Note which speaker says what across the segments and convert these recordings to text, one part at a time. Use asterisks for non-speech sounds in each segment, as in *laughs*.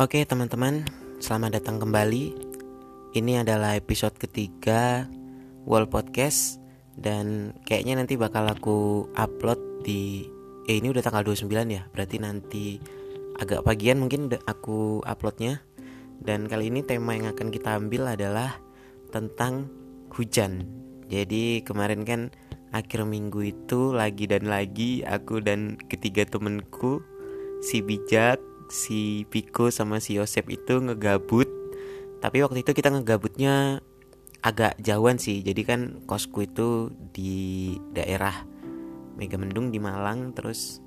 Speaker 1: Oke teman-teman, selamat datang kembali. Ini adalah episode ketiga Wall Podcast dan kayaknya nanti bakal aku upload di eh ini udah tanggal 29 ya. Berarti nanti agak pagian mungkin aku uploadnya. Dan kali ini tema yang akan kita ambil adalah tentang hujan. Jadi kemarin kan akhir minggu itu lagi dan lagi aku dan ketiga temenku si bijak si Piko sama si Yosep itu ngegabut. Tapi waktu itu kita ngegabutnya agak jauhan sih. Jadi kan kosku itu di daerah Megamendung di Malang. Terus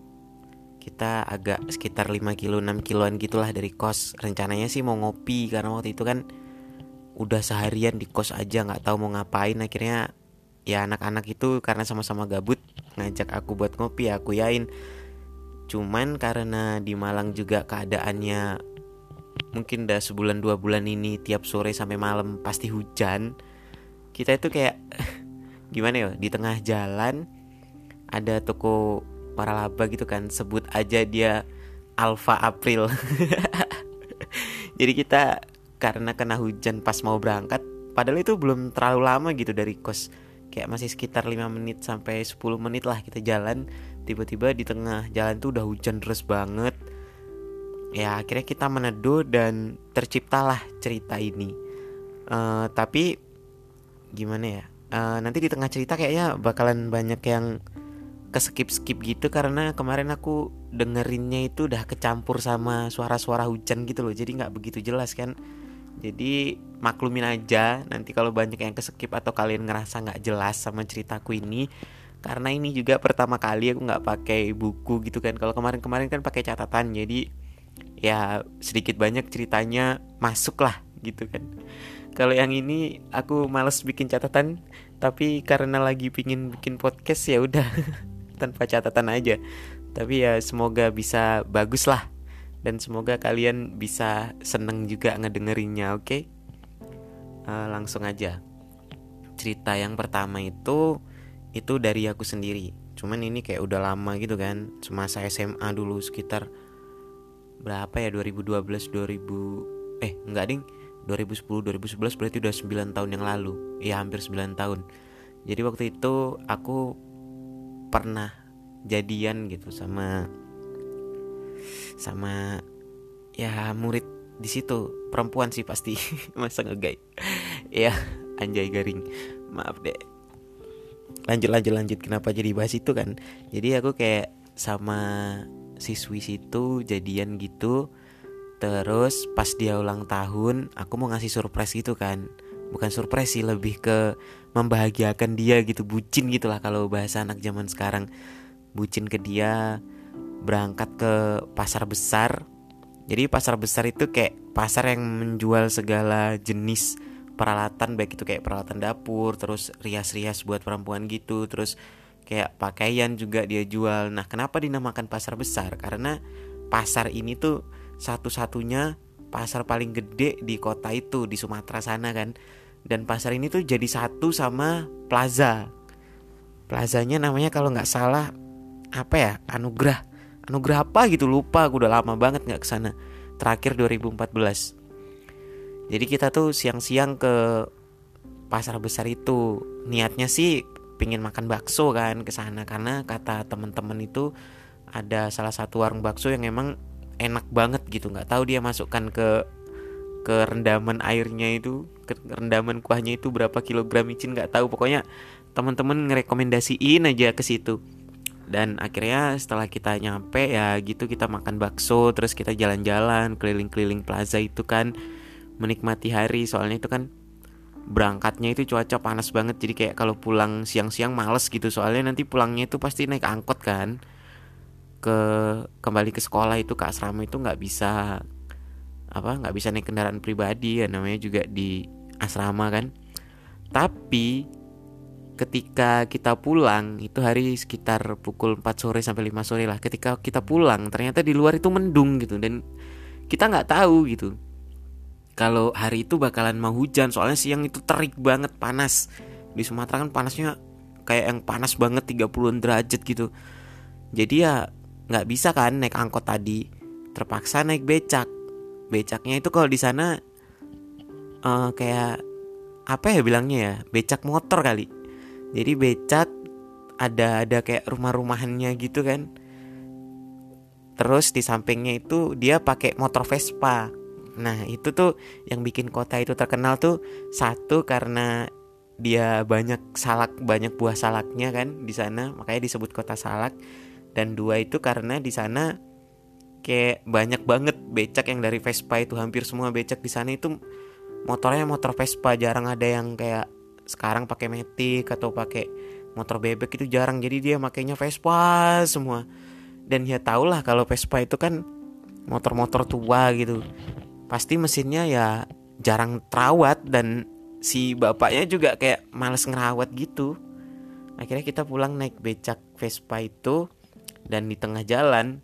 Speaker 1: kita agak sekitar 5 kilo 6 kiloan gitulah dari kos. Rencananya sih mau ngopi karena waktu itu kan udah seharian di kos aja nggak tahu mau ngapain. Akhirnya ya anak-anak itu karena sama-sama gabut ngajak aku buat ngopi aku yain Cuman karena di Malang juga keadaannya mungkin udah sebulan dua bulan ini tiap sore sampai malam pasti hujan. Kita itu kayak *laughs* gimana ya di tengah jalan ada toko waralaba gitu kan sebut aja dia Alfa April. *laughs* Jadi kita karena kena hujan pas mau berangkat padahal itu belum terlalu lama gitu dari kos kayak masih sekitar 5 menit sampai 10 menit lah kita jalan tiba-tiba di tengah jalan tuh udah hujan deras banget. Ya akhirnya kita meneduh dan terciptalah cerita ini. Uh, tapi gimana ya? Uh, nanti di tengah cerita kayaknya bakalan banyak yang keskip skip gitu karena kemarin aku dengerinnya itu udah kecampur sama suara-suara hujan gitu loh. Jadi nggak begitu jelas kan? Jadi maklumin aja nanti kalau banyak yang keskip atau kalian ngerasa nggak jelas sama ceritaku ini karena ini juga pertama kali aku nggak pakai buku gitu kan. Kalau kemarin-kemarin kan pakai catatan jadi ya sedikit banyak ceritanya masuk lah gitu kan. Kalau yang ini aku males bikin catatan tapi karena lagi pingin bikin podcast ya udah *laughs* tanpa catatan aja. Tapi ya semoga bisa bagus lah dan semoga kalian bisa seneng juga ngedengerinnya oke? Okay? uh, eh, langsung aja. Cerita yang pertama itu itu dari aku sendiri. Cuman ini kayak udah lama gitu kan. Semasa SMA dulu sekitar berapa ya? 2012 2000 eh enggak ding. 2010 2011 berarti udah 9 tahun yang lalu. Ya hampir 9 tahun. Jadi waktu itu aku pernah jadian gitu sama sama ya murid di situ. Perempuan sih pasti. *laughs* Masa ngegay ya anjay garing. Maaf deh lanjut lanjut lanjut. Kenapa jadi bahas itu kan? Jadi aku kayak sama siswi situ jadian gitu. Terus pas dia ulang tahun aku mau ngasih surprise gitu kan? Bukan surprise sih lebih ke membahagiakan dia gitu. Bucin gitulah kalau bahasa anak zaman sekarang. Bucin ke dia berangkat ke pasar besar. Jadi pasar besar itu kayak pasar yang menjual segala jenis peralatan baik itu kayak peralatan dapur terus rias-rias buat perempuan gitu terus kayak pakaian juga dia jual. Nah kenapa dinamakan pasar besar? Karena pasar ini tuh satu-satunya pasar paling gede di kota itu di Sumatera sana kan. Dan pasar ini tuh jadi satu sama plaza. Plazanya namanya kalau nggak salah apa ya anugerah anugerah apa gitu lupa. Aku udah lama banget nggak ke sana terakhir 2014 jadi kita tuh siang-siang ke pasar besar itu. Niatnya sih pingin makan bakso kan ke sana karena kata teman-teman itu ada salah satu warung bakso yang emang enak banget gitu. Nggak tahu dia masukkan ke ke rendaman airnya itu ke rendaman kuahnya itu berapa kilogram micin nggak tahu. Pokoknya teman-teman ngerekomendasiin aja ke situ. Dan akhirnya setelah kita nyampe ya gitu kita makan bakso terus kita jalan-jalan keliling-keliling plaza itu kan menikmati hari. Soalnya itu kan berangkatnya itu cuaca panas banget. Jadi kayak kalau pulang siang-siang males gitu. Soalnya nanti pulangnya itu pasti naik angkot kan. Ke kembali ke sekolah itu ke asrama itu nggak bisa apa nggak bisa naik kendaraan pribadi. Ya namanya juga di asrama kan. Tapi ketika kita pulang itu hari sekitar pukul 4 sore sampai 5 sore lah. Ketika kita pulang ternyata di luar itu mendung gitu. Dan kita nggak tahu gitu kalau hari itu bakalan mau hujan soalnya siang itu terik banget panas. Di Sumatera kan panasnya kayak yang panas banget 30 derajat gitu. Jadi ya nggak bisa kan naik angkot tadi. Terpaksa naik becak. Becaknya itu kalau di sana uh, kayak apa ya bilangnya ya? Becak motor kali. Jadi becak ada ada kayak rumah-rumahannya gitu kan. Terus di sampingnya itu dia pakai motor Vespa nah itu tuh yang bikin kota itu terkenal tuh satu karena dia banyak salak banyak buah salaknya kan di sana makanya disebut kota salak. Dan dua itu karena di sana kayak banyak banget becak yang dari Vespa itu hampir semua becak di sana itu motornya motor Vespa. Jarang ada yang kayak sekarang pakai Matic atau pakai motor bebek itu jarang. Jadi dia makainya Vespa semua. Dan ya tau lah kalau Vespa itu kan motor-motor tua gitu pasti mesinnya ya jarang terawat dan si bapaknya juga kayak males ngerawat gitu. Akhirnya kita pulang naik becak Vespa itu dan di tengah jalan.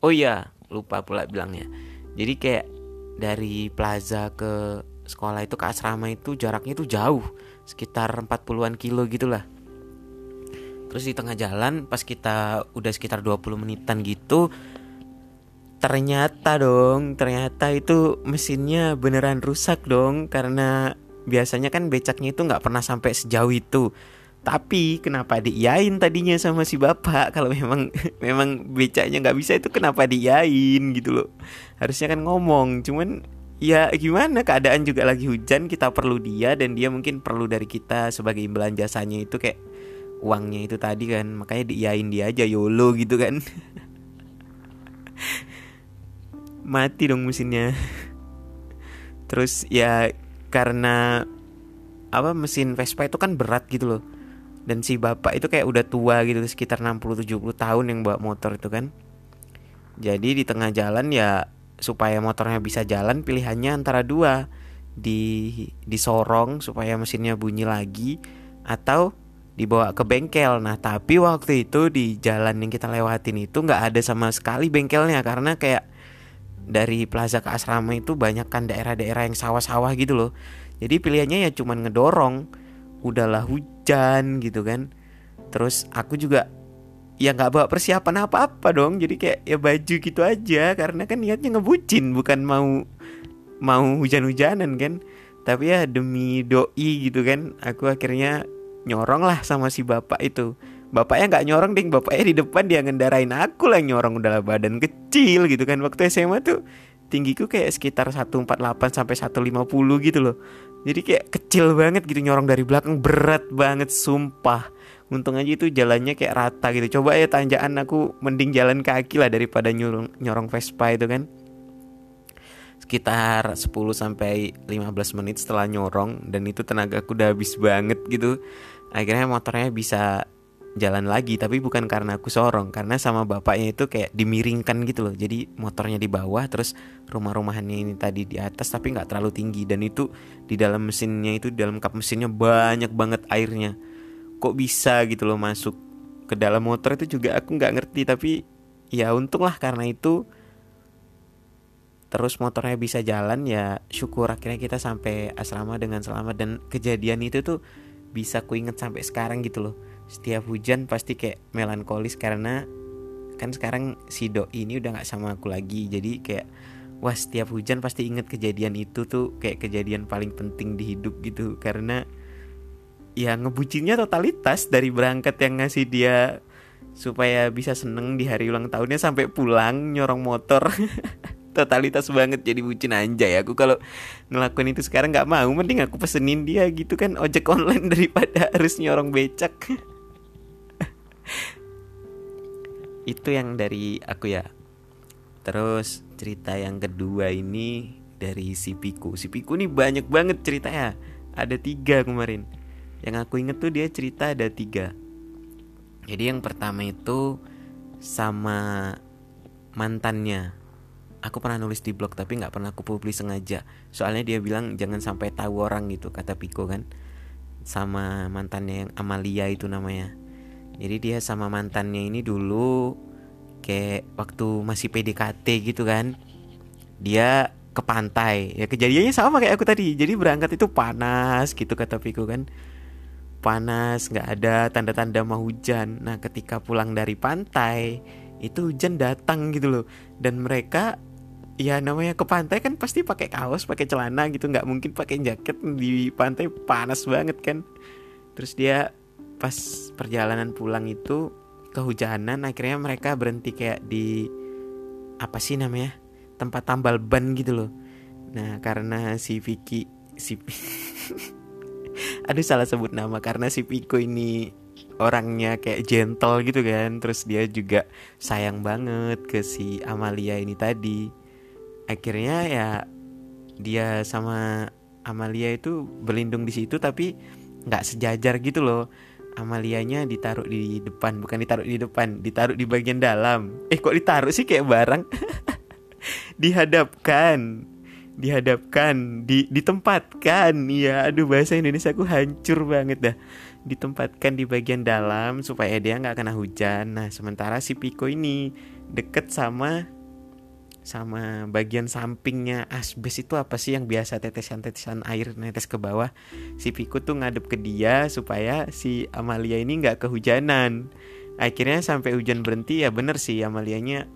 Speaker 1: Oh iya lupa pula bilangnya. Jadi kayak dari plaza ke sekolah itu ke asrama itu jaraknya itu jauh sekitar 40-an kilo gitulah. Terus di tengah jalan pas kita udah sekitar 20 menitan gitu ternyata dong ternyata itu mesinnya beneran rusak dong karena biasanya kan becaknya itu nggak pernah sampai sejauh itu. Tapi kenapa diiyain tadinya sama si bapak? Kalau memang *laughs* memang becaknya nggak bisa itu kenapa diiyain gitu loh. Harusnya kan ngomong cuman ya gimana? Keadaan juga lagi hujan kita perlu dia dan dia mungkin perlu dari kita sebagai imbalan jasanya itu kayak uangnya itu tadi kan. Makanya diiyain dia aja yolo gitu kan *laughs* mati dong mesinnya. Terus ya karena apa mesin Vespa itu kan berat gitu loh. Dan si bapak itu kayak udah tua gitu sekitar 60-70 tahun yang bawa motor itu kan. Jadi di tengah jalan ya supaya motornya bisa jalan pilihannya antara dua. Di disorong supaya mesinnya bunyi lagi atau dibawa ke bengkel. Nah tapi waktu itu di jalan yang kita lewatin itu nggak ada sama sekali bengkelnya karena kayak dari plaza ke asrama itu banyak kan daerah-daerah yang sawah-sawah gitu loh. Jadi pilihannya ya cuman ngedorong. Udahlah hujan gitu kan. Terus aku juga ya nggak bawa persiapan apa-apa dong jadi kayak ya baju gitu aja karena kan niatnya ngebucin bukan mau mau hujan-hujanan kan tapi ya demi doi gitu kan aku akhirnya nyorong lah sama si bapak itu bapaknya nggak nyorong ding bapaknya di depan dia ngendarain aku lah nyorong udah badan kecil gitu kan. Waktu SMA tuh tinggiku kayak sekitar 148 sampai 150 gitu loh. Jadi kayak kecil banget gitu nyorong dari belakang berat banget sumpah. Untung aja itu jalannya kayak rata gitu. Coba ya tanjakan aku mending jalan kaki lah daripada nyorong nyorong Vespa itu kan. Sekitar 10 sampai 15 menit setelah nyorong dan itu tenaga aku udah habis banget gitu. Akhirnya motornya bisa jalan lagi tapi bukan karena aku sorong karena sama bapaknya itu kayak dimiringkan gitu loh. Jadi motornya di bawah terus rumah-rumahannya ini tadi di atas tapi nggak terlalu tinggi. Dan itu di dalam mesinnya itu di dalam kap mesinnya banyak banget airnya. Kok bisa gitu loh masuk ke dalam motor itu juga aku nggak ngerti tapi ya untung lah karena itu terus motornya bisa jalan ya syukur akhirnya kita sampai asrama dengan selamat. Dan kejadian itu tuh bisa ku inget sampai sekarang gitu loh setiap hujan pasti kayak melankolis karena kan sekarang si do ini udah nggak sama aku lagi. Jadi kayak wah setiap hujan pasti inget kejadian itu tuh kayak kejadian paling penting di hidup gitu. Karena ya ngebucinnya totalitas dari berangkat yang ngasih dia supaya bisa seneng di hari ulang tahunnya sampai pulang nyorong motor. *laughs* Totalitas banget jadi bucin anjay aku kalau ngelakuin itu sekarang nggak mau. Mending aku pesenin dia gitu kan ojek online *laughs* daripada harus nyorong becak *laughs* itu yang dari aku ya. Terus cerita yang kedua ini dari si Piku. Si Piku nih banyak banget ceritanya. Ada tiga kemarin. Yang aku inget tuh dia cerita ada tiga. Jadi yang pertama itu sama mantannya. Aku pernah nulis di blog tapi nggak pernah aku publis sengaja. Soalnya dia bilang jangan sampai tahu orang gitu kata Piko kan. Sama mantannya yang Amalia itu namanya jadi dia sama mantannya ini dulu kayak waktu masih PDKT gitu kan dia ke pantai. Ya kejadiannya sama kayak aku tadi. Jadi berangkat itu panas gitu kata Piko kan. Panas, nggak ada tanda-tanda mau hujan. Nah, ketika pulang dari pantai, itu hujan datang gitu loh. Dan mereka ya namanya ke pantai kan pasti pakai kaos pakai celana gitu. Nggak mungkin pakai jaket. Di pantai panas banget kan. Terus dia pas perjalanan pulang itu kehujanan akhirnya mereka berhenti kayak di apa sih namanya tempat tambal ban gitu loh. Nah karena si Vicky si *laughs* aduh salah sebut nama karena si Piko ini orangnya kayak gentle gitu kan. Terus dia juga sayang banget ke si Amalia ini tadi. Akhirnya ya dia sama Amalia itu berlindung di situ tapi nggak sejajar gitu loh Amalianya ditaruh di depan bukan ditaruh di depan ditaruh di bagian dalam. Eh kok ditaruh sih kayak barang? *laughs* Dihadapkan dihadapkan di ditempatkan. Ya aduh bahasa Indonesia aku hancur banget dah. Ditempatkan di bagian dalam supaya dia nggak kena hujan. Nah sementara si Piko ini deket sama sama bagian sampingnya asbes itu apa sih yang biasa tetesan-tetesan air netes ke bawah? Si Piku tuh ngadep ke dia supaya si Amalia ini nggak kehujanan. Akhirnya sampai hujan berhenti ya bener sih Amalianya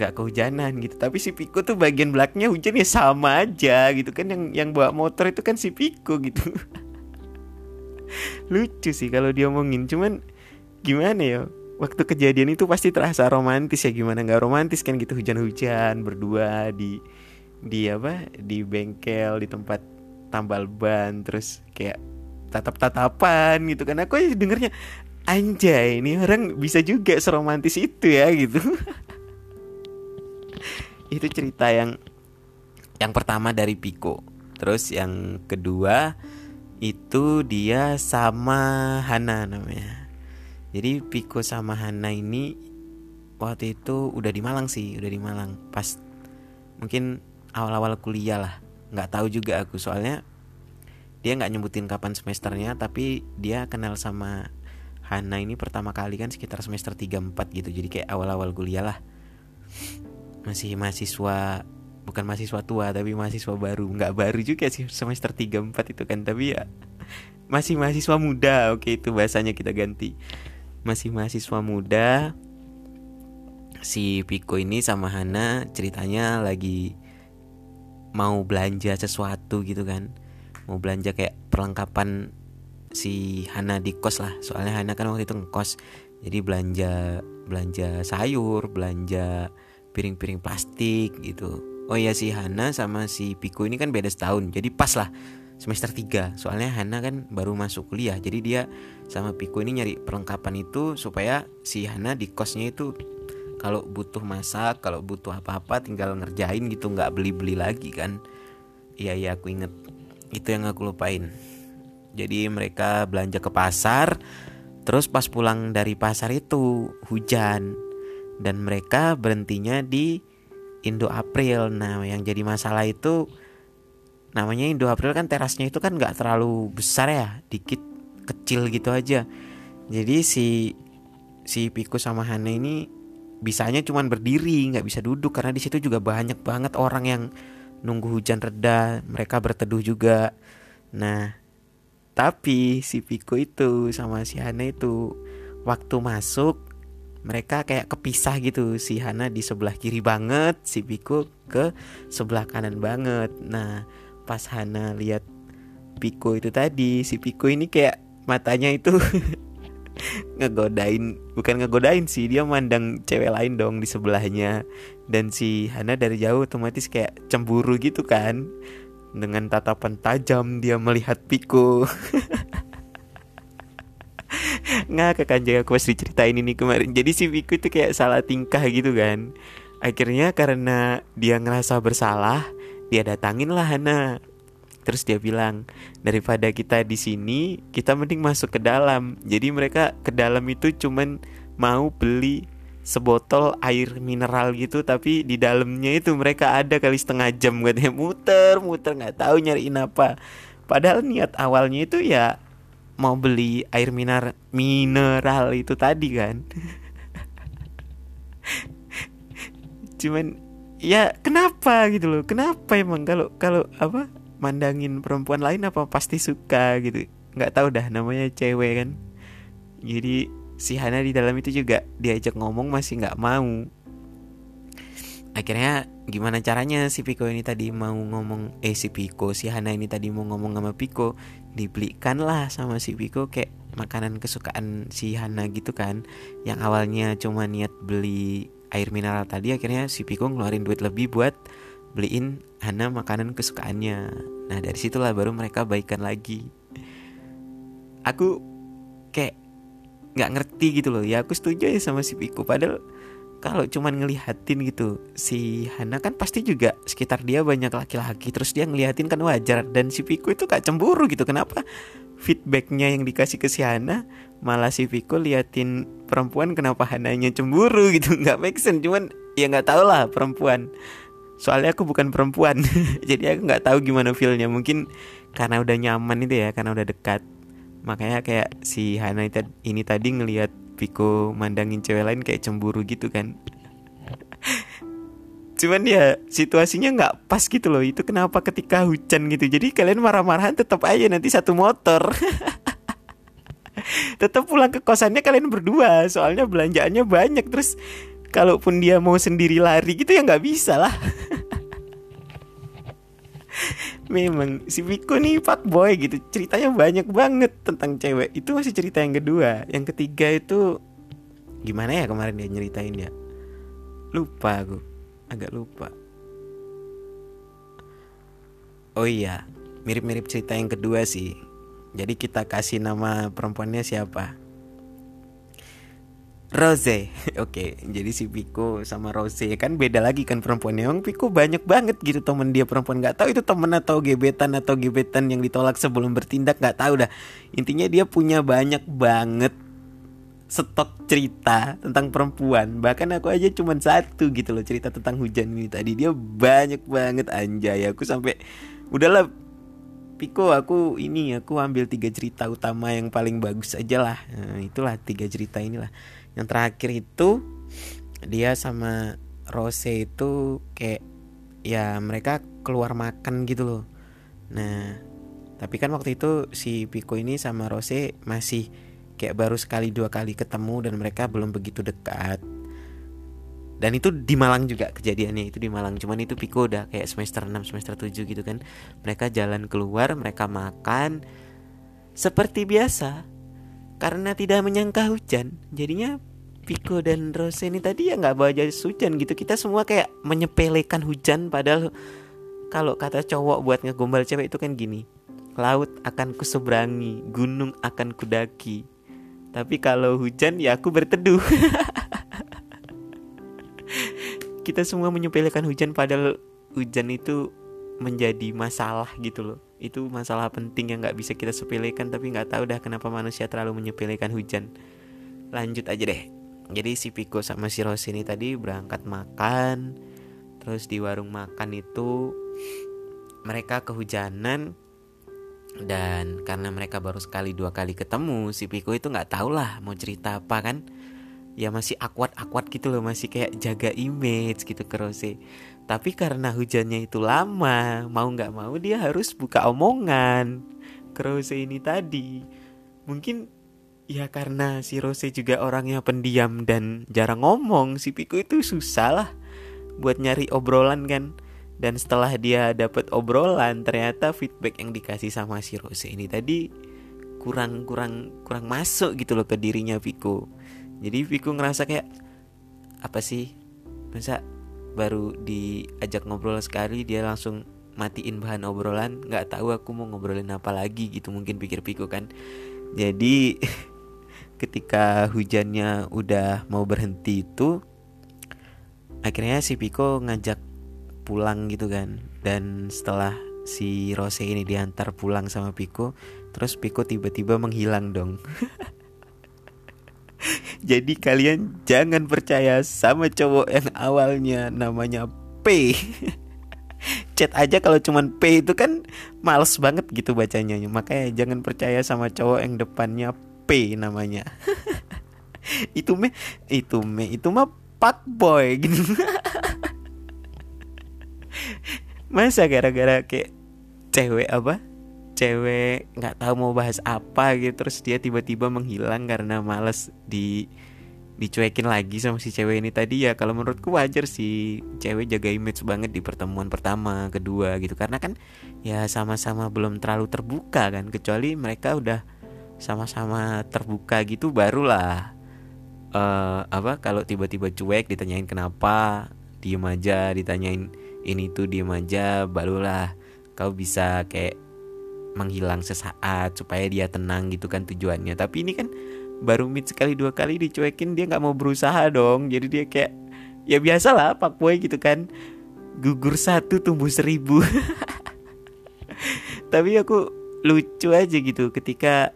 Speaker 1: nggak kehujanan gitu. Tapi si Piku tuh bagian belakangnya hujannya sama aja gitu kan yang yang bawa motor itu kan si Piku gitu. *laughs* Lucu sih kalau dia omongin cuman gimana ya waktu kejadian itu pasti terasa romantis ya gimana nggak romantis kan gitu hujan-hujan berdua di di apa di bengkel di tempat tambal ban terus kayak tatap-tatapan gitu kan. Aku dengernya anjay ini orang bisa juga seromantis itu ya gitu. *laughs* Itu cerita yang yang pertama dari Piko terus yang kedua itu dia sama Hana namanya jadi Piko sama Hana ini waktu itu udah di Malang sih udah di Malang. Pas mungkin awal-awal kuliah lah. Nggak tahu juga aku soalnya dia nggak nyebutin kapan semesternya tapi dia kenal sama Hana ini pertama kali kan sekitar semester 3-4 gitu. Jadi kayak awal-awal kuliah lah. Masih mahasiswa bukan mahasiswa tua tapi mahasiswa baru. Nggak baru juga sih semester 3-4 itu kan tapi ya masih mahasiswa muda. Oke itu bahasanya kita ganti masih mahasiswa muda si Piko ini sama Hana ceritanya lagi mau belanja sesuatu gitu kan. Mau belanja kayak perlengkapan si Hana di kos lah. Soalnya Hana kan waktu itu ngekos. Jadi belanja belanja sayur belanja piring-piring plastik gitu. Oh iya si Hana sama si Piko ini kan beda setahun. Jadi pas lah semester 3 Soalnya Hana kan baru masuk kuliah Jadi dia sama Piko ini nyari perlengkapan itu Supaya si Hana di kosnya itu Kalau butuh masak Kalau butuh apa-apa tinggal ngerjain gitu nggak beli-beli lagi kan. Iya iya aku inget. Itu yang aku lupain. Jadi mereka belanja ke pasar Terus pas pulang dari pasar itu hujan. Dan mereka berhentinya di Indo April Nah yang jadi masalah itu namanya Indo April kan terasnya itu kan nggak terlalu besar ya dikit kecil gitu aja. Jadi si si Piku sama Hana ini bisanya cuman berdiri nggak bisa duduk. Karena di situ juga banyak banget orang yang nunggu hujan reda mereka berteduh juga. Nah tapi si Piku itu sama si Hana itu waktu masuk mereka kayak kepisah gitu. Si Hana di sebelah kiri banget si Piku ke sebelah kanan banget. Nah pas Hana lihat Piko itu tadi si Piko ini kayak matanya itu *laughs* ngegodain bukan ngegodain sih dia mandang cewek lain dong di sebelahnya. Dan si Hana dari jauh otomatis kayak cemburu gitu kan. Dengan tatapan tajam dia melihat Piko *laughs* nggak kan jaga aku pas diceritain ini kemarin. Jadi si Piko itu kayak salah tingkah gitu kan. Akhirnya karena dia ngerasa bersalah dia datangin lah Hana. Terus dia bilang daripada kita di sini kita mending masuk ke dalam. Jadi mereka ke dalam itu cuman mau beli sebotol air mineral gitu tapi di dalamnya itu mereka ada kali setengah jam katanya. Muter muter nggak tahu nyariin apa. Padahal niat awalnya itu ya mau beli air mineral mineral itu tadi kan. *laughs* Cuman ya kenapa gitu loh? Kenapa emang kalau kalau apa mandangin perempuan lain apa pasti suka gitu? Nggak tahu dah namanya cewek kan. Jadi si Hana di dalam itu juga diajak ngomong masih nggak mau. Akhirnya gimana caranya si Piko ini tadi mau ngomong eh si Piko si Hana ini tadi mau ngomong sama Piko dibelikan lah sama si Piko kayak makanan kesukaan si Hana gitu kan. Yang awalnya cuma niat beli air mineral tadi akhirnya si Piko ngeluarin duit lebih buat beliin Hana makanan kesukaannya. Nah dari situlah baru mereka baikan lagi. Aku kayak nggak ngerti gitu loh. Ya aku setuju ya sama si Piko padahal kalau cuman ngelihatin gitu si Hana kan pasti juga sekitar dia banyak laki-laki. Terus dia ngelihatin kan wajar. Dan si Piko itu gak cemburu gitu. Kenapa feedbacknya yang dikasih ke si Hana malah si Piko liatin perempuan kenapa Hananya cemburu gitu. *laughs* Nggak make sense cuman ya nggak tau lah perempuan. Soalnya aku bukan perempuan. *laughs* Jadi aku nggak tahu gimana feelnya. Mungkin karena udah nyaman itu ya karena udah dekat. Makanya kayak si Hana ini tadi ngelihat Piko mandangin cewek lain kayak cemburu gitu kan cuman ya situasinya nggak pas gitu loh. Itu kenapa ketika hujan gitu. Jadi kalian marah-marahan tetap aja nanti satu motor. *laughs* Tetap pulang ke kosannya kalian berdua. Soalnya belanjaannya banyak. Terus kalaupun dia mau sendiri lari gitu ya nggak bisa lah. *laughs* Memang si Viko nih pak boy gitu. Ceritanya banyak banget tentang cewek. Itu masih cerita yang kedua. Yang ketiga itu gimana ya kemarin dia nyeritain ya? Lupa aku agak lupa oh iya mirip-mirip cerita yang kedua sih jadi kita kasih nama perempuannya siapa Rose, *laughs* oke. Jadi si Piko sama Rose kan beda lagi kan perempuannya. Emang Piko banyak banget gitu temen dia perempuan nggak tahu itu temen atau gebetan atau gebetan yang ditolak sebelum bertindak nggak tahu dah. Intinya dia punya banyak banget stok cerita tentang perempuan. Bahkan aku aja cuma satu gitu loh cerita tentang hujan ini tadi. Dia banyak banget anjay. Aku sampai udahlah Piko aku ini aku ambil tiga cerita utama yang paling bagus aja lah. Nah, itulah tiga cerita inilah yang terakhir itu dia sama Rose itu kayak ya mereka keluar makan gitu loh nah tapi kan waktu itu si Piko ini sama Rose masih kayak baru sekali dua kali ketemu dan mereka belum begitu dekat. Dan itu di Malang juga kejadiannya itu di Malang. Cuman itu Piko udah kayak semester 6 semester 7 gitu kan. Mereka jalan keluar mereka makan seperti biasa. Karena tidak menyangka hujan jadinya Piko dan Rose ini tadi ya nggak bawa jas hujan gitu. Kita semua kayak menyepelekan hujan padahal kalau kata cowok buat ngegombal cewek itu kan gini. Laut akan kuseberangi gunung akan kudaki tapi kalau hujan ya aku berteduh. *laughs* Kita semua menyepelekan hujan padahal hujan itu menjadi masalah gitu loh. Itu masalah penting yang nggak bisa kita sepelekan tapi nggak tahu dah kenapa manusia terlalu menyepelekan hujan. Lanjut aja deh. Jadi si Piko sama si Rosini tadi berangkat makan terus di warung makan itu mereka kehujanan dan karena mereka baru sekali dua kali ketemu si Piko itu nggak tahu lah mau cerita apa kan ya masih akwat akwat gitu loh masih kayak jaga image gitu ke Rose tapi karena hujannya itu lama, mau nggak mau dia harus buka omongan ke Rose ini tadi. Mungkin ya karena si Rose juga orangnya pendiam dan jarang ngomong, si Piko itu susah lah buat nyari obrolan kan. Dan setelah dia dapat obrolan, ternyata feedback yang dikasih sama si Rose ini tadi kurang kurang kurang masuk gitu loh ke dirinya Piko. Jadi Piko ngerasa kayak apa sih? Masa baru diajak ngobrol sekali dia langsung matiin bahan obrolan nggak tahu aku mau ngobrolin apa lagi gitu mungkin pikir Piko kan jadi *laughs* ketika hujannya udah mau berhenti itu akhirnya si Piko ngajak pulang gitu kan dan setelah si Rose ini diantar pulang sama Piko terus Piko tiba-tiba menghilang dong *laughs* Jadi kalian jangan percaya sama cowok yang awalnya namanya P. *laughs* Chat aja kalau cuman P itu kan males banget gitu bacanya. Makanya jangan percaya sama cowok yang depannya P namanya. *laughs* itu me itu me itu mah pak boy gitu. Masa gara-gara kayak cewek apa? cewek nggak tahu mau bahas apa gitu terus dia tiba-tiba menghilang karena males di dicuekin lagi sama si cewek ini tadi ya kalau menurutku wajar sih cewek jaga image banget di pertemuan pertama kedua gitu karena kan ya sama-sama belum terlalu terbuka kan kecuali mereka udah sama-sama terbuka gitu barulah uh, apa kalau tiba-tiba cuek ditanyain kenapa diem aja ditanyain ini tuh diem aja barulah kau bisa kayak menghilang sesaat supaya dia tenang gitu kan tujuannya. Tapi ini kan baru meet sekali dua kali dicuekin dia nggak mau berusaha dong. Jadi dia kayak ya biasa lah pak boy gitu kan. Gugur satu tumbuh seribu. *laughs* Tapi aku lucu aja gitu ketika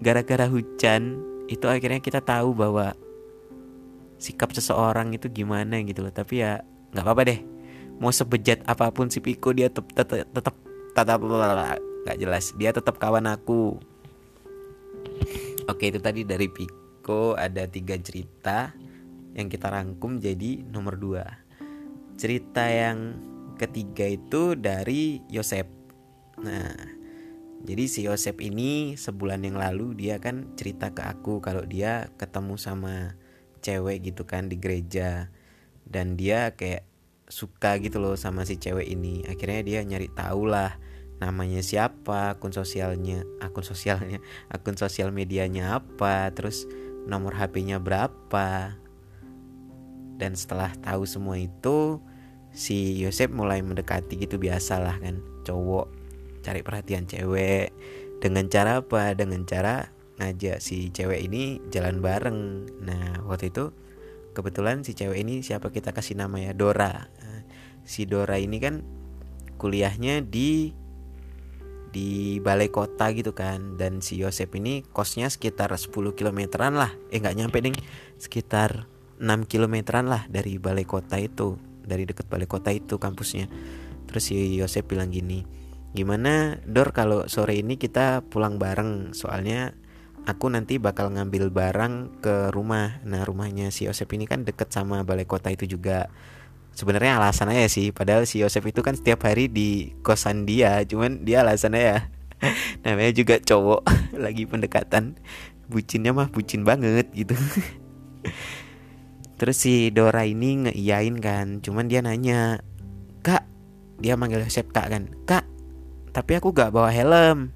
Speaker 1: gara-gara hujan itu akhirnya kita tahu bahwa sikap seseorang itu gimana gitu loh. Tapi ya nggak apa-apa deh mau sebejat apa pun si Piko dia tetap tetap tetap nggak jelas dia tetap kawan aku Oke itu tadi dari Piko ada tiga cerita yang kita rangkum jadi nomor dua. Cerita yang ketiga itu dari Yosep. Nah, jadi si Yosep ini sebulan yang lalu dia kan cerita ke aku kalau dia ketemu sama cewek gitu kan di gereja dan dia kayak suka gitu loh sama si cewek ini. Akhirnya dia nyari tahu lah namanya siapa, akun sosialnya, akun sosialnya, *laughs* akun sosial medianya apa, terus nomor HP-nya berapa. Dan setelah tahu semua itu, si Yosep mulai mendekati gitu biasalah kan, cowok cari perhatian cewek dengan cara apa? Dengan cara ngajak si cewek ini jalan bareng. Nah, waktu itu kebetulan si cewek ini siapa kita kasih nama ya Dora. Si Dora ini kan kuliahnya di di balai kota gitu kan. Dan si Yosep ini kosnya sekitar 10 kilometeran lah. Eh nggak nyampe ding. Sekitar 6 kilometeran lah dari balai kota itu. Dari dekat balai kota itu kampusnya. Terus si Yosep bilang gini gimana Dor kalau sore ini kita pulang bareng? Soalnya aku nanti bakal ngambil barang ke rumah. Nah rumahnya si Yosep ini kan deket sama balai kota itu juga sebenarnya alasan aja sih. Padahal si Yosef itu kan setiap hari di kosan dia cuman dia alasannya ya *laughs* namanya juga cowok *laughs* lagi pendekatan. Bucinnya mah bucin banget gitu. *laughs* Terus si Dora ini ngeiyain kan cuman dia nanya kak dia manggil Yosef kak kan? Kak tapi aku gak bawa helm.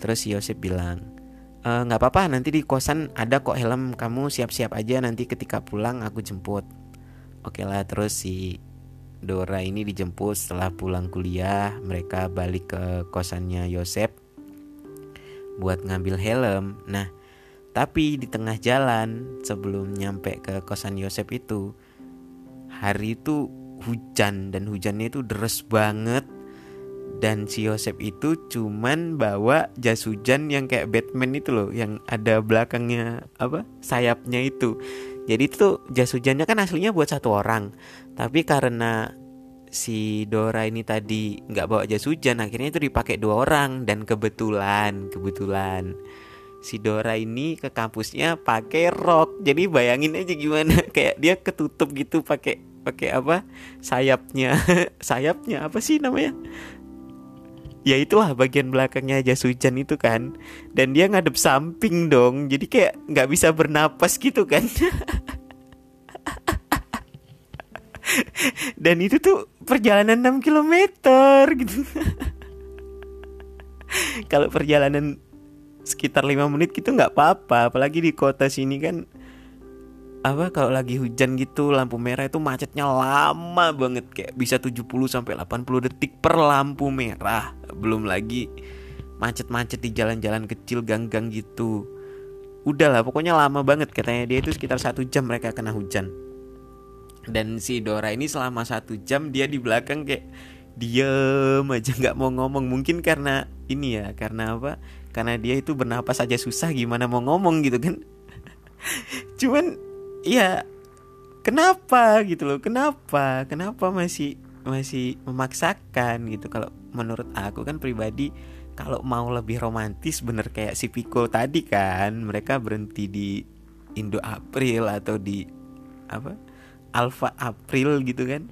Speaker 1: Terus si Yosef bilang nggak e, apa-apa nanti di kosan ada kok helm. Kamu siap-siap aja nanti ketika pulang aku jemput Oke lah terus si Dora ini dijemput setelah pulang kuliah. Mereka balik ke kosannya Yosep buat ngambil helm. Nah tapi di tengah jalan sebelum nyampe ke kosan Yosep itu hari itu hujan dan hujannya itu deras banget. Dan si Yosep itu cuman bawa jas hujan yang kayak Batman itu loh yang ada belakangnya apa sayapnya itu jadi itu jas hujannya kan aslinya buat satu orang. Tapi karena si Dora ini tadi nggak bawa jas hujan akhirnya itu dipakai dua orang. Dan kebetulan kebetulan si Dora ini ke kampusnya pakai rok. Jadi bayangin aja gimana. *laughs* Kayak dia ketutup gitu pakai pakai apa? Sayapnya. *laughs* Sayapnya apa sih namanya ya itulah bagian belakangnya jas hujan itu kan. Dan dia ngadep samping dong. Jadi kayak nggak bisa bernapas gitu kan. *laughs* Dan itu tuh perjalanan 6 km gitu. *laughs* Kalau perjalanan sekitar lima menit gitu nggak apa-apa. Apalagi di kota sini kan apa kalau lagi hujan gitu lampu merah itu macetnya lama banget kayak bisa 70 sampai 80 detik per lampu merah. Belum lagi macet-macet di jalan-jalan kecil gang-gang gitu. Udah lah pokoknya lama banget katanya dia itu sekitar satu jam mereka kena hujan. Dan si Dora ini selama satu jam dia di belakang kayak diem aja nggak mau ngomong mungkin karena ini ya karena apa karena dia itu bernapas aja susah gimana mau ngomong gitu kan *laughs* cuman Iya. Kenapa gitu loh? Kenapa? Kenapa masih masih memaksakan gitu? Kalau menurut aku kan pribadi kalau mau lebih romantis bener kayak si Pico tadi kan. Mereka berhenti di Indo April atau di apa Alpha April gitu kan.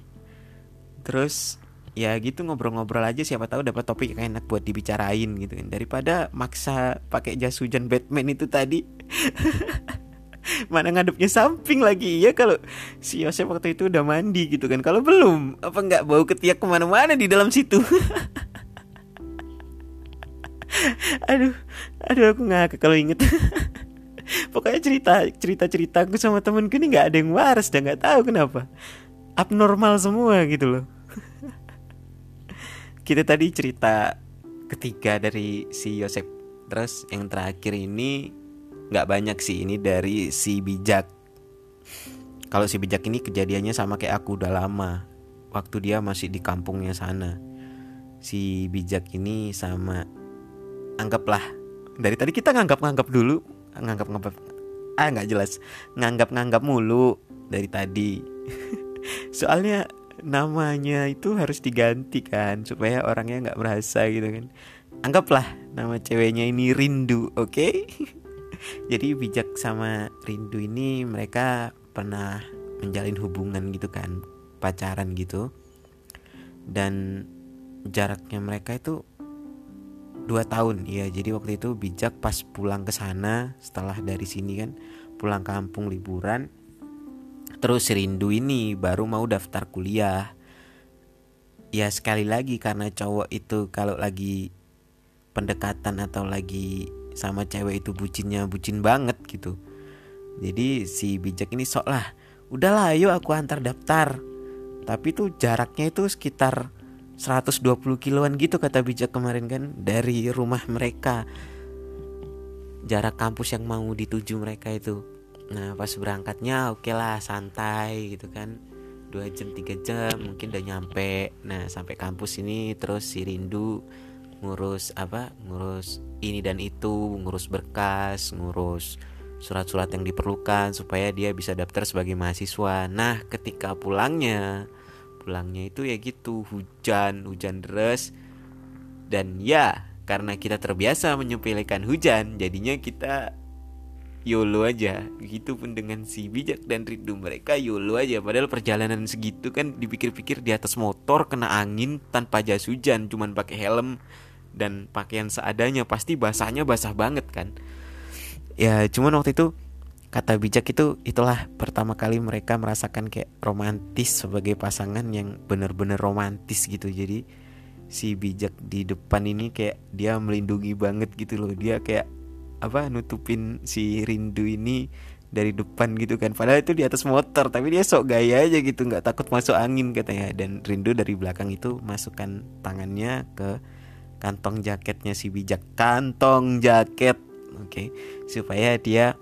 Speaker 1: Terus ya gitu ngobrol-ngobrol aja. Siapa tahu dapat topik yang enak buat dibicarain gitu kan. Daripada maksa pakai jas hujan Batman itu tadi *laughs* mana ngadepnya samping lagi. Ya kalau si Yosef waktu itu udah mandi gitu kan. Kalau belum apa nggak bau ketiak ke mana-mana di dalam situ? *laughs* Aduh aduh aku ngakak kalau inget. *laughs* Pokoknya cerita cerita ceritaku sama temenku ini nggak ada yang waras dan nggak tahu kenapa. Abnormal semua gitu loh. *laughs* Kita tadi cerita ketiga dari si Yosef terus yang terakhir ini nggak banyak sih. Ini dari si bijak. Kalau si bijak ini kejadiannya sama kayak aku udah lama. Waktu dia masih di kampungnya sana. Si bijak ini sama anggaplah dari tadi kita nganggap-nganggap dulu. Nganggap-nganggap ah nggak jelas. Nganggap-nganggap mulu dari tadi. *laughs* Soalnya namanya itu harus diganti kan supaya orangnya nggak merasa gitu kan. Anggaplah nama ceweknya ini Rindu oke? okay? *laughs* jadi bijak sama Rindu ini mereka pernah menjalin hubungan gitu kan pacaran gitu. Dan jaraknya mereka itu dua tahun ya jadi waktu itu bijak pas pulang ke sana setelah dari sini kan pulang kampung liburan. Terus rindu ini baru mau daftar kuliah. Ya sekali lagi karena cowok itu kalau lagi pendekatan atau lagi sama cewek itu bucinnya bucin banget gitu. Jadi si bijak ini sok lah udahlah ayo aku antar daftar. Tapi tuh jaraknya itu sekitar 120 kiloan gitu kata bijak kemarin kan dari rumah mereka. Jarak kampus yang mau dituju mereka itu. Nah pas berangkatnya oke okay lah santai gitu kan. Dua jam tiga jam mungkin udah nyampe. Nah sampai kampus ini terus si rindu ngurus apa ngurus ini dan itu ngurus berkas ngurus surat-surat yang diperlukan supaya dia bisa daftar sebagai mahasiswa. Nah ketika pulangnya pulangnya itu ya gitu hujan hujan deras. Dan ya karena kita terbiasa menyepelekan hujan jadinya kita YOLO aja. Gitu pun dengan si bijak dan rindu mereka YOLO aja. Padahal perjalanan segitu kan dipikir-pikir di atas motor kena angin tanpa jas hujan cuman pakai helm dan pakaian seadanya pasti basahnya basah banget kan? Ya cuman waktu itu kata bijak itu itulah pertama kali mereka merasakan kayak romantis sebagai pasangan yang benar-benar romantis gitu. Jadi si bijak di depan ini kayak dia melindungi banget gitu loh. Dia kayak apa nutupin si rindu ini dari depan gitu kan. Padahal itu di atas motor tapi dia sok gaya aja gitu nggak takut masuk angin katanya. Dan rindu dari belakang itu masukkan tangannya ke kantong jaketnya si bijak. Kantong jaket. Oke okay, supaya dia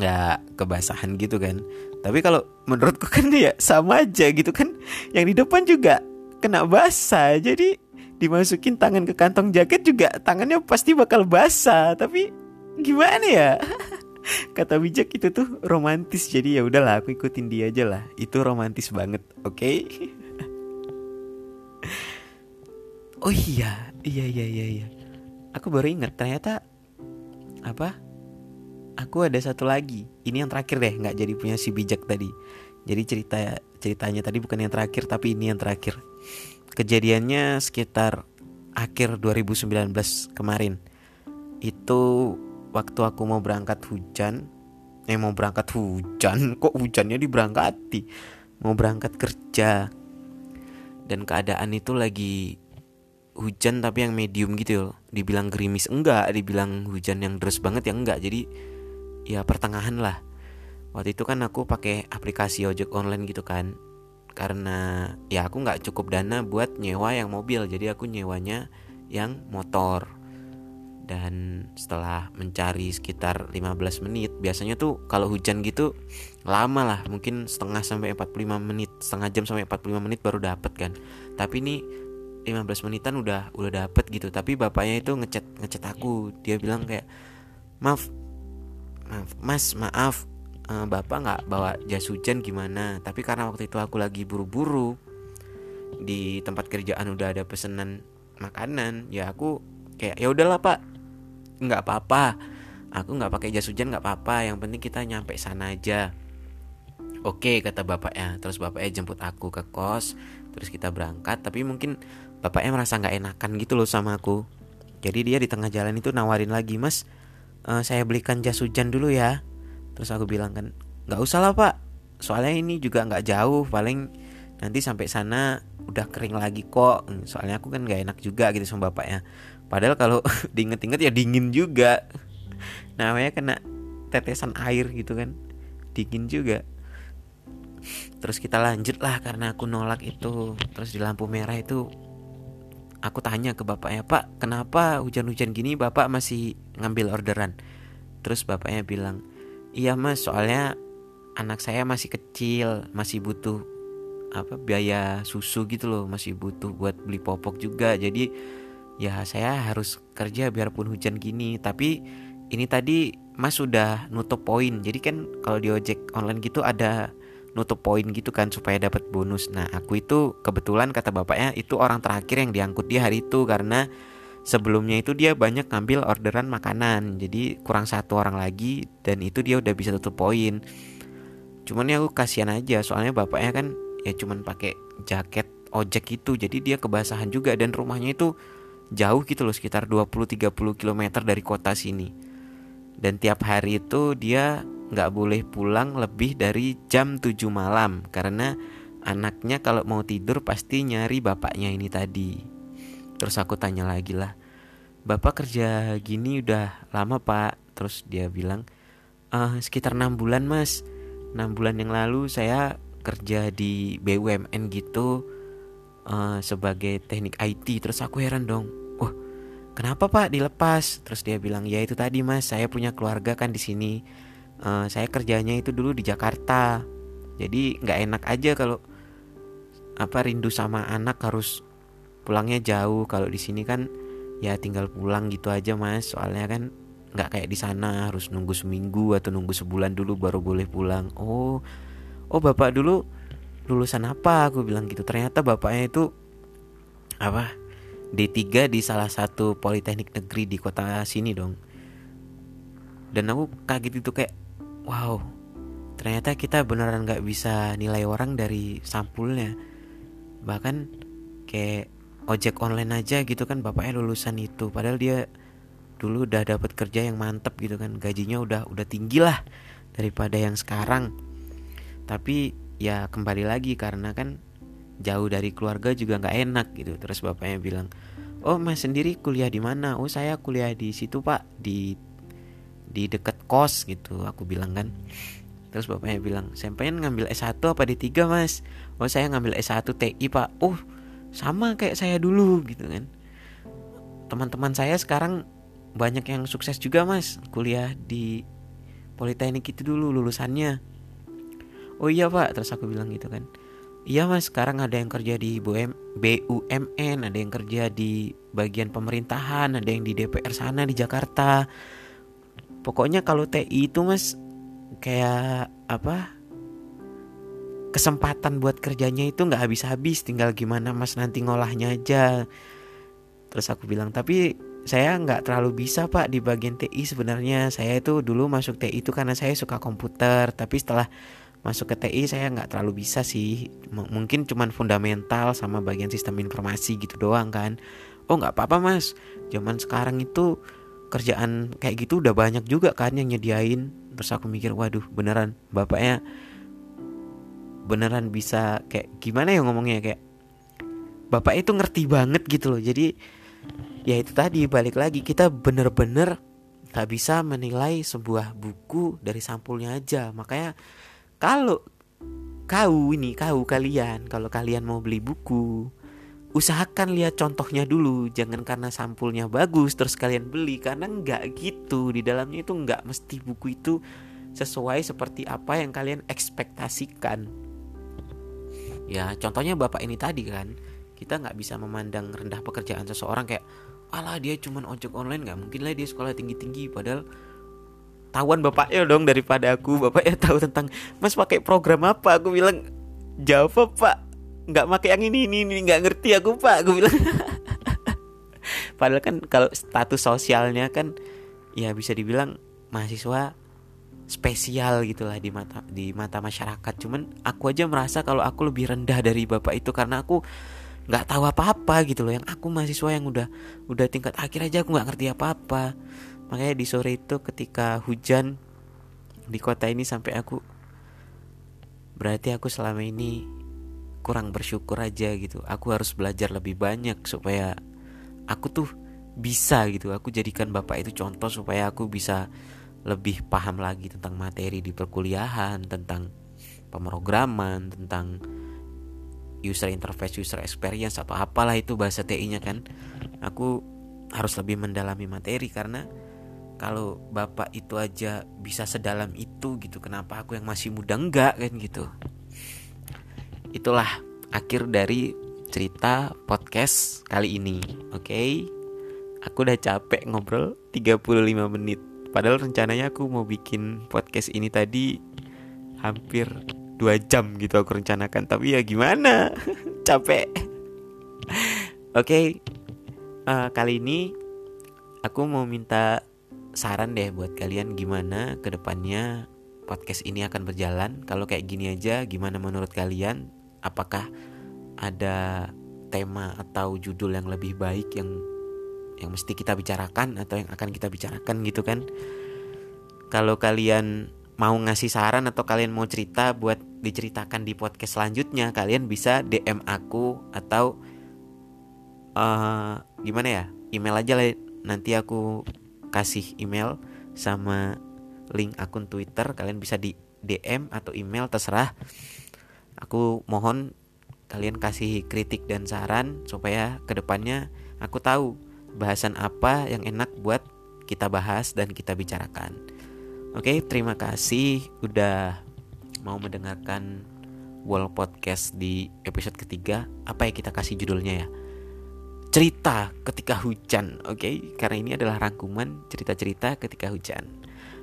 Speaker 1: nggak kebasahan gitu kan. Tapi kalau menurutku kan ya sama aja gitu kan. Yang di depan juga kena basah. Jadi dimasukin tangan ke kantong jaket juga tangannya pasti bakal basah. Tapi gimana ya? *laughs* Kata bijak itu tuh romantis. Jadi ya udahlah aku ikutin dia aja lah. Itu romantis banget. Oke? okay? *laughs* oh iya iya iya iya iya. Aku baru ingat ternyata apa aku ada satu lagi. Ini yang terakhir deh nggak jadi punya si bijak tadi. Jadi cerita ceritanya tadi bukan yang terakhir tapi ini yang terakhir. Kejadiannya sekitar akhir 2019 kemarin. Itu waktu aku mau berangkat hujan. Eh mau berangkat hujan? *laughs* Kok hujannya diberangkati? Mau berangkat kerja. Dan keadaan itu lagi hujan tapi yang medium gitu loh. Dibilang gerimis enggak dibilang hujan yang deras banget ya enggak. Jadi ya pertengahan lah. Waktu itu kan aku pakai aplikasi ojek online gitu kan. Karena ya aku nggak cukup dana buat nyewa yang mobil. Jadi aku nyewanya yang motor. Dan setelah mencari sekitar 15 menit biasanya tuh kalau hujan gitu lama lah. Mungkin setengah sampai 45 menit setengah jam sampai 45 menit baru dapet kan. Tapi ini 15 menitan udah udah dapet gitu. Tapi bapaknya itu ngechat ngechat aku. Dia bilang kayak maaf maaf mas maaf uh, bapak nggak bawa jas hujan gimana? Tapi karena waktu itu aku lagi buru-buru di tempat kerjaan udah ada pesanan makanan ya aku kayak ya udahlah pak nggak apa-apa. Aku nggak pakai jas hujan nggak apa-apa. Yang penting kita nyampe sana aja. Oke kata bapaknya. Terus bapaknya jemput aku ke kos terus kita berangkat. Tapi mungkin bapaknya merasa nggak enakan gitu loh sama aku. Jadi dia di tengah jalan itu nawarin lagi mas uh, saya belikan jas hujan dulu ya. Terus aku bilang kan nggak usah lah pak. Soalnya ini juga nggak jauh paling nanti sampai sana udah kering lagi kok. Soalnya aku kan nggak enak juga gitu sama bapaknya. Padahal kalau *laughs* diinget-inget ya dingin juga. Namanya kena tetesan air gitu kan. Dingin juga. Terus kita lanjut lah karena aku nolak itu. Terus di lampu merah itu aku tanya ke bapaknya pak kenapa hujan-hujan gini bapak masih ngambil orderan? Terus bapaknya bilang iya mas soalnya anak saya masih kecil masih butuh apa biaya susu gitu loh masih butuh buat beli popok juga. Jadi ya saya harus kerja biarpun hujan gini. Tapi ini tadi mas sudah nutup poin. Jadi kan kalau di ojek online gitu ada nutup poin gitu kan supaya dapat bonus. Nah, aku itu kebetulan kata bapaknya itu orang terakhir yang diangkut dia hari itu karena sebelumnya itu dia banyak ngambil orderan makanan. Jadi kurang satu orang lagi dan itu dia udah bisa tutup poin. Cuman ya aku kasihan aja soalnya bapaknya kan ya cuman pakai jaket ojek itu. Jadi dia kebasahan juga dan rumahnya itu jauh gitu loh sekitar 20 30 km dari kota sini. Dan tiap hari itu dia nggak boleh pulang lebih dari jam 7 malam karena anaknya kalau mau tidur pasti nyari bapaknya ini tadi. Terus aku tanya lagi lah, bapak kerja gini udah lama pak? Terus dia bilang, eh, sekitar enam bulan mas. Enam bulan yang lalu saya kerja di BUMN gitu uh, sebagai teknik IT. Terus aku heran dong, wah kenapa pak dilepas? Terus dia bilang, ya itu tadi mas, saya punya keluarga kan di sini uh, saya kerjanya itu dulu di Jakarta. Jadi nggak enak aja kalau apa rindu sama anak harus pulangnya jauh. Kalau di sini kan ya tinggal pulang gitu aja mas. Soalnya kan nggak kayak di sana harus nunggu seminggu atau nunggu sebulan dulu baru boleh pulang. Oh oh bapak dulu lulusan apa? Aku bilang gitu. Ternyata bapaknya itu apa D3 di salah satu politeknik negeri di kota sini dong. Dan aku kaget itu kayak wow ternyata kita beneran nggak bisa nilai orang dari sampulnya. Bahkan kayak ojek online aja gitu kan bapaknya lulusan itu. Padahal dia dulu udah dapat kerja yang mantep gitu kan gajinya udah udah tinggi lah daripada yang sekarang. Tapi ya kembali lagi karena kan jauh dari keluarga juga nggak enak gitu. Terus bapaknya bilang oh mas sendiri kuliah di mana? Oh saya kuliah di situ pak di di dekat kos gitu aku bilang kan. Terus bapaknya bilang saya pengen ngambil S1 apa D3 mas? Oh saya ngambil S1 TI pak. Oh sama kayak saya dulu gitu kan. Teman-teman saya sekarang banyak yang sukses juga mas. Kuliah di Politeknik itu dulu lulusannya. Oh iya pak terus aku bilang gitu kan. Iya mas sekarang ada yang kerja di BUM, BUMN ada yang kerja di bagian pemerintahan ada yang di DPR sana di Jakarta pokoknya kalau TI itu mas kayak apa kesempatan buat kerjanya itu nggak habis-habis. Tinggal gimana mas nanti ngolahnya aja. Terus aku bilang tapi saya nggak terlalu bisa pak di bagian TI sebenarnya. Saya itu dulu masuk TI itu karena saya suka komputer. Tapi setelah masuk ke TI saya nggak terlalu bisa sih. M mungkin cuman fundamental sama bagian sistem informasi gitu doang kan. Oh nggak apa-apa mas. Zaman sekarang itu kerjaan kayak gitu udah banyak juga kan yang nyediain. Terus aku mikir waduh beneran bapaknya beneran bisa kayak gimana ya ngomongnya kayak bapak itu ngerti banget gitu loh. Jadi ya itu tadi balik lagi kita bener-bener gak bisa menilai sebuah buku dari sampulnya aja. Makanya kalau kau ini kau kalian kalau kalian mau beli buku usahakan lihat contohnya dulu jangan karena sampulnya bagus terus kalian beli karena nggak gitu. Di dalamnya itu nggak mesti buku itu sesuai seperti apa yang kalian ekspektasikan. Ya contohnya bapak ini tadi kan kita nggak bisa memandang rendah pekerjaan seseorang kayak alah dia cuman ojek online. Nggak mungkin lah dia sekolah tinggi tinggi padahal tahuan bapaknya dong daripada aku. Bapaknya tahu tentang mas pakai program apa? Aku bilang Java pak nggak pakai yang ini ini ini. Nggak ngerti aku pak. Aku bilang. *laughs* Padahal kan kalau status sosialnya kan ya bisa dibilang mahasiswa spesial gitulah di mata di mata masyarakat. Cuman aku aja merasa kalau aku lebih rendah dari bapak itu karena aku nggak tahu apa-apa gitu loh. Yang aku mahasiswa yang udah udah tingkat akhir aja aku nggak ngerti apa-apa. Makanya di sore itu ketika hujan di kota ini sampai aku berarti aku selama ini kurang bersyukur aja gitu. Aku harus belajar lebih banyak supaya aku tuh bisa gitu. Aku jadikan bapak itu contoh supaya aku bisa lebih paham lagi tentang materi di perkuliahan tentang pemrograman tentang user interface user experience atau apalah itu bahasa TI-nya kan. Aku harus lebih mendalami materi karena kalau bapak itu aja bisa sedalam itu gitu kenapa aku yang masih muda enggak kan gitu itulah akhir dari cerita podcast kali ini oke okay? aku udah capek ngobrol 35 menit padahal rencananya aku mau bikin podcast ini tadi hampir dua jam gitu aku rencanakan tapi ya gimana *laughs* capek oke okay, uh, eh, kali ini aku mau minta saran deh buat kalian gimana ke depannya podcast ini akan berjalan. Kalau kayak gini aja, gimana menurut kalian? Apakah ada tema atau judul yang lebih baik yang yang mesti kita bicarakan atau yang akan kita bicarakan gitu kan? Kalau kalian mau ngasih saran atau kalian mau cerita buat diceritakan di podcast selanjutnya, kalian bisa DM aku atau uh, gimana ya? Email aja lah nanti aku kasih email sama link akun Twitter kalian bisa di DM atau email terserah aku mohon kalian kasih kritik dan saran supaya ke depannya aku tahu bahasan apa yang enak buat kita bahas dan kita bicarakan oke terima kasih udah mau mendengarkan Wall Podcast di episode ketiga apa ya kita kasih judulnya ya cerita ketika hujan, oke? Karena ini adalah rangkuman cerita-cerita ketika hujan.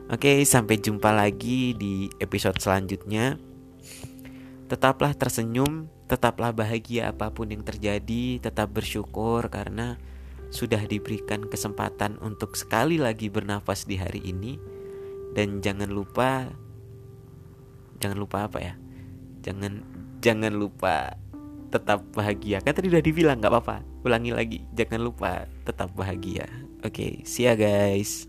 Speaker 1: Oke, sampai jumpa lagi di episode selanjutnya. Tetaplah tersenyum, tetaplah bahagia apa pun yang terjadi, tetap bersyukur karena sudah diberikan kesempatan untuk sekali lagi bernafas di hari ini. Dan jangan lupa jangan lupa apa ya? Jangan jangan lupa tetap bahagia. Kan tadi udah dibilang nggak apa-apa ulangi lagi jangan lupa tetap bahagia oke okay, see ya guys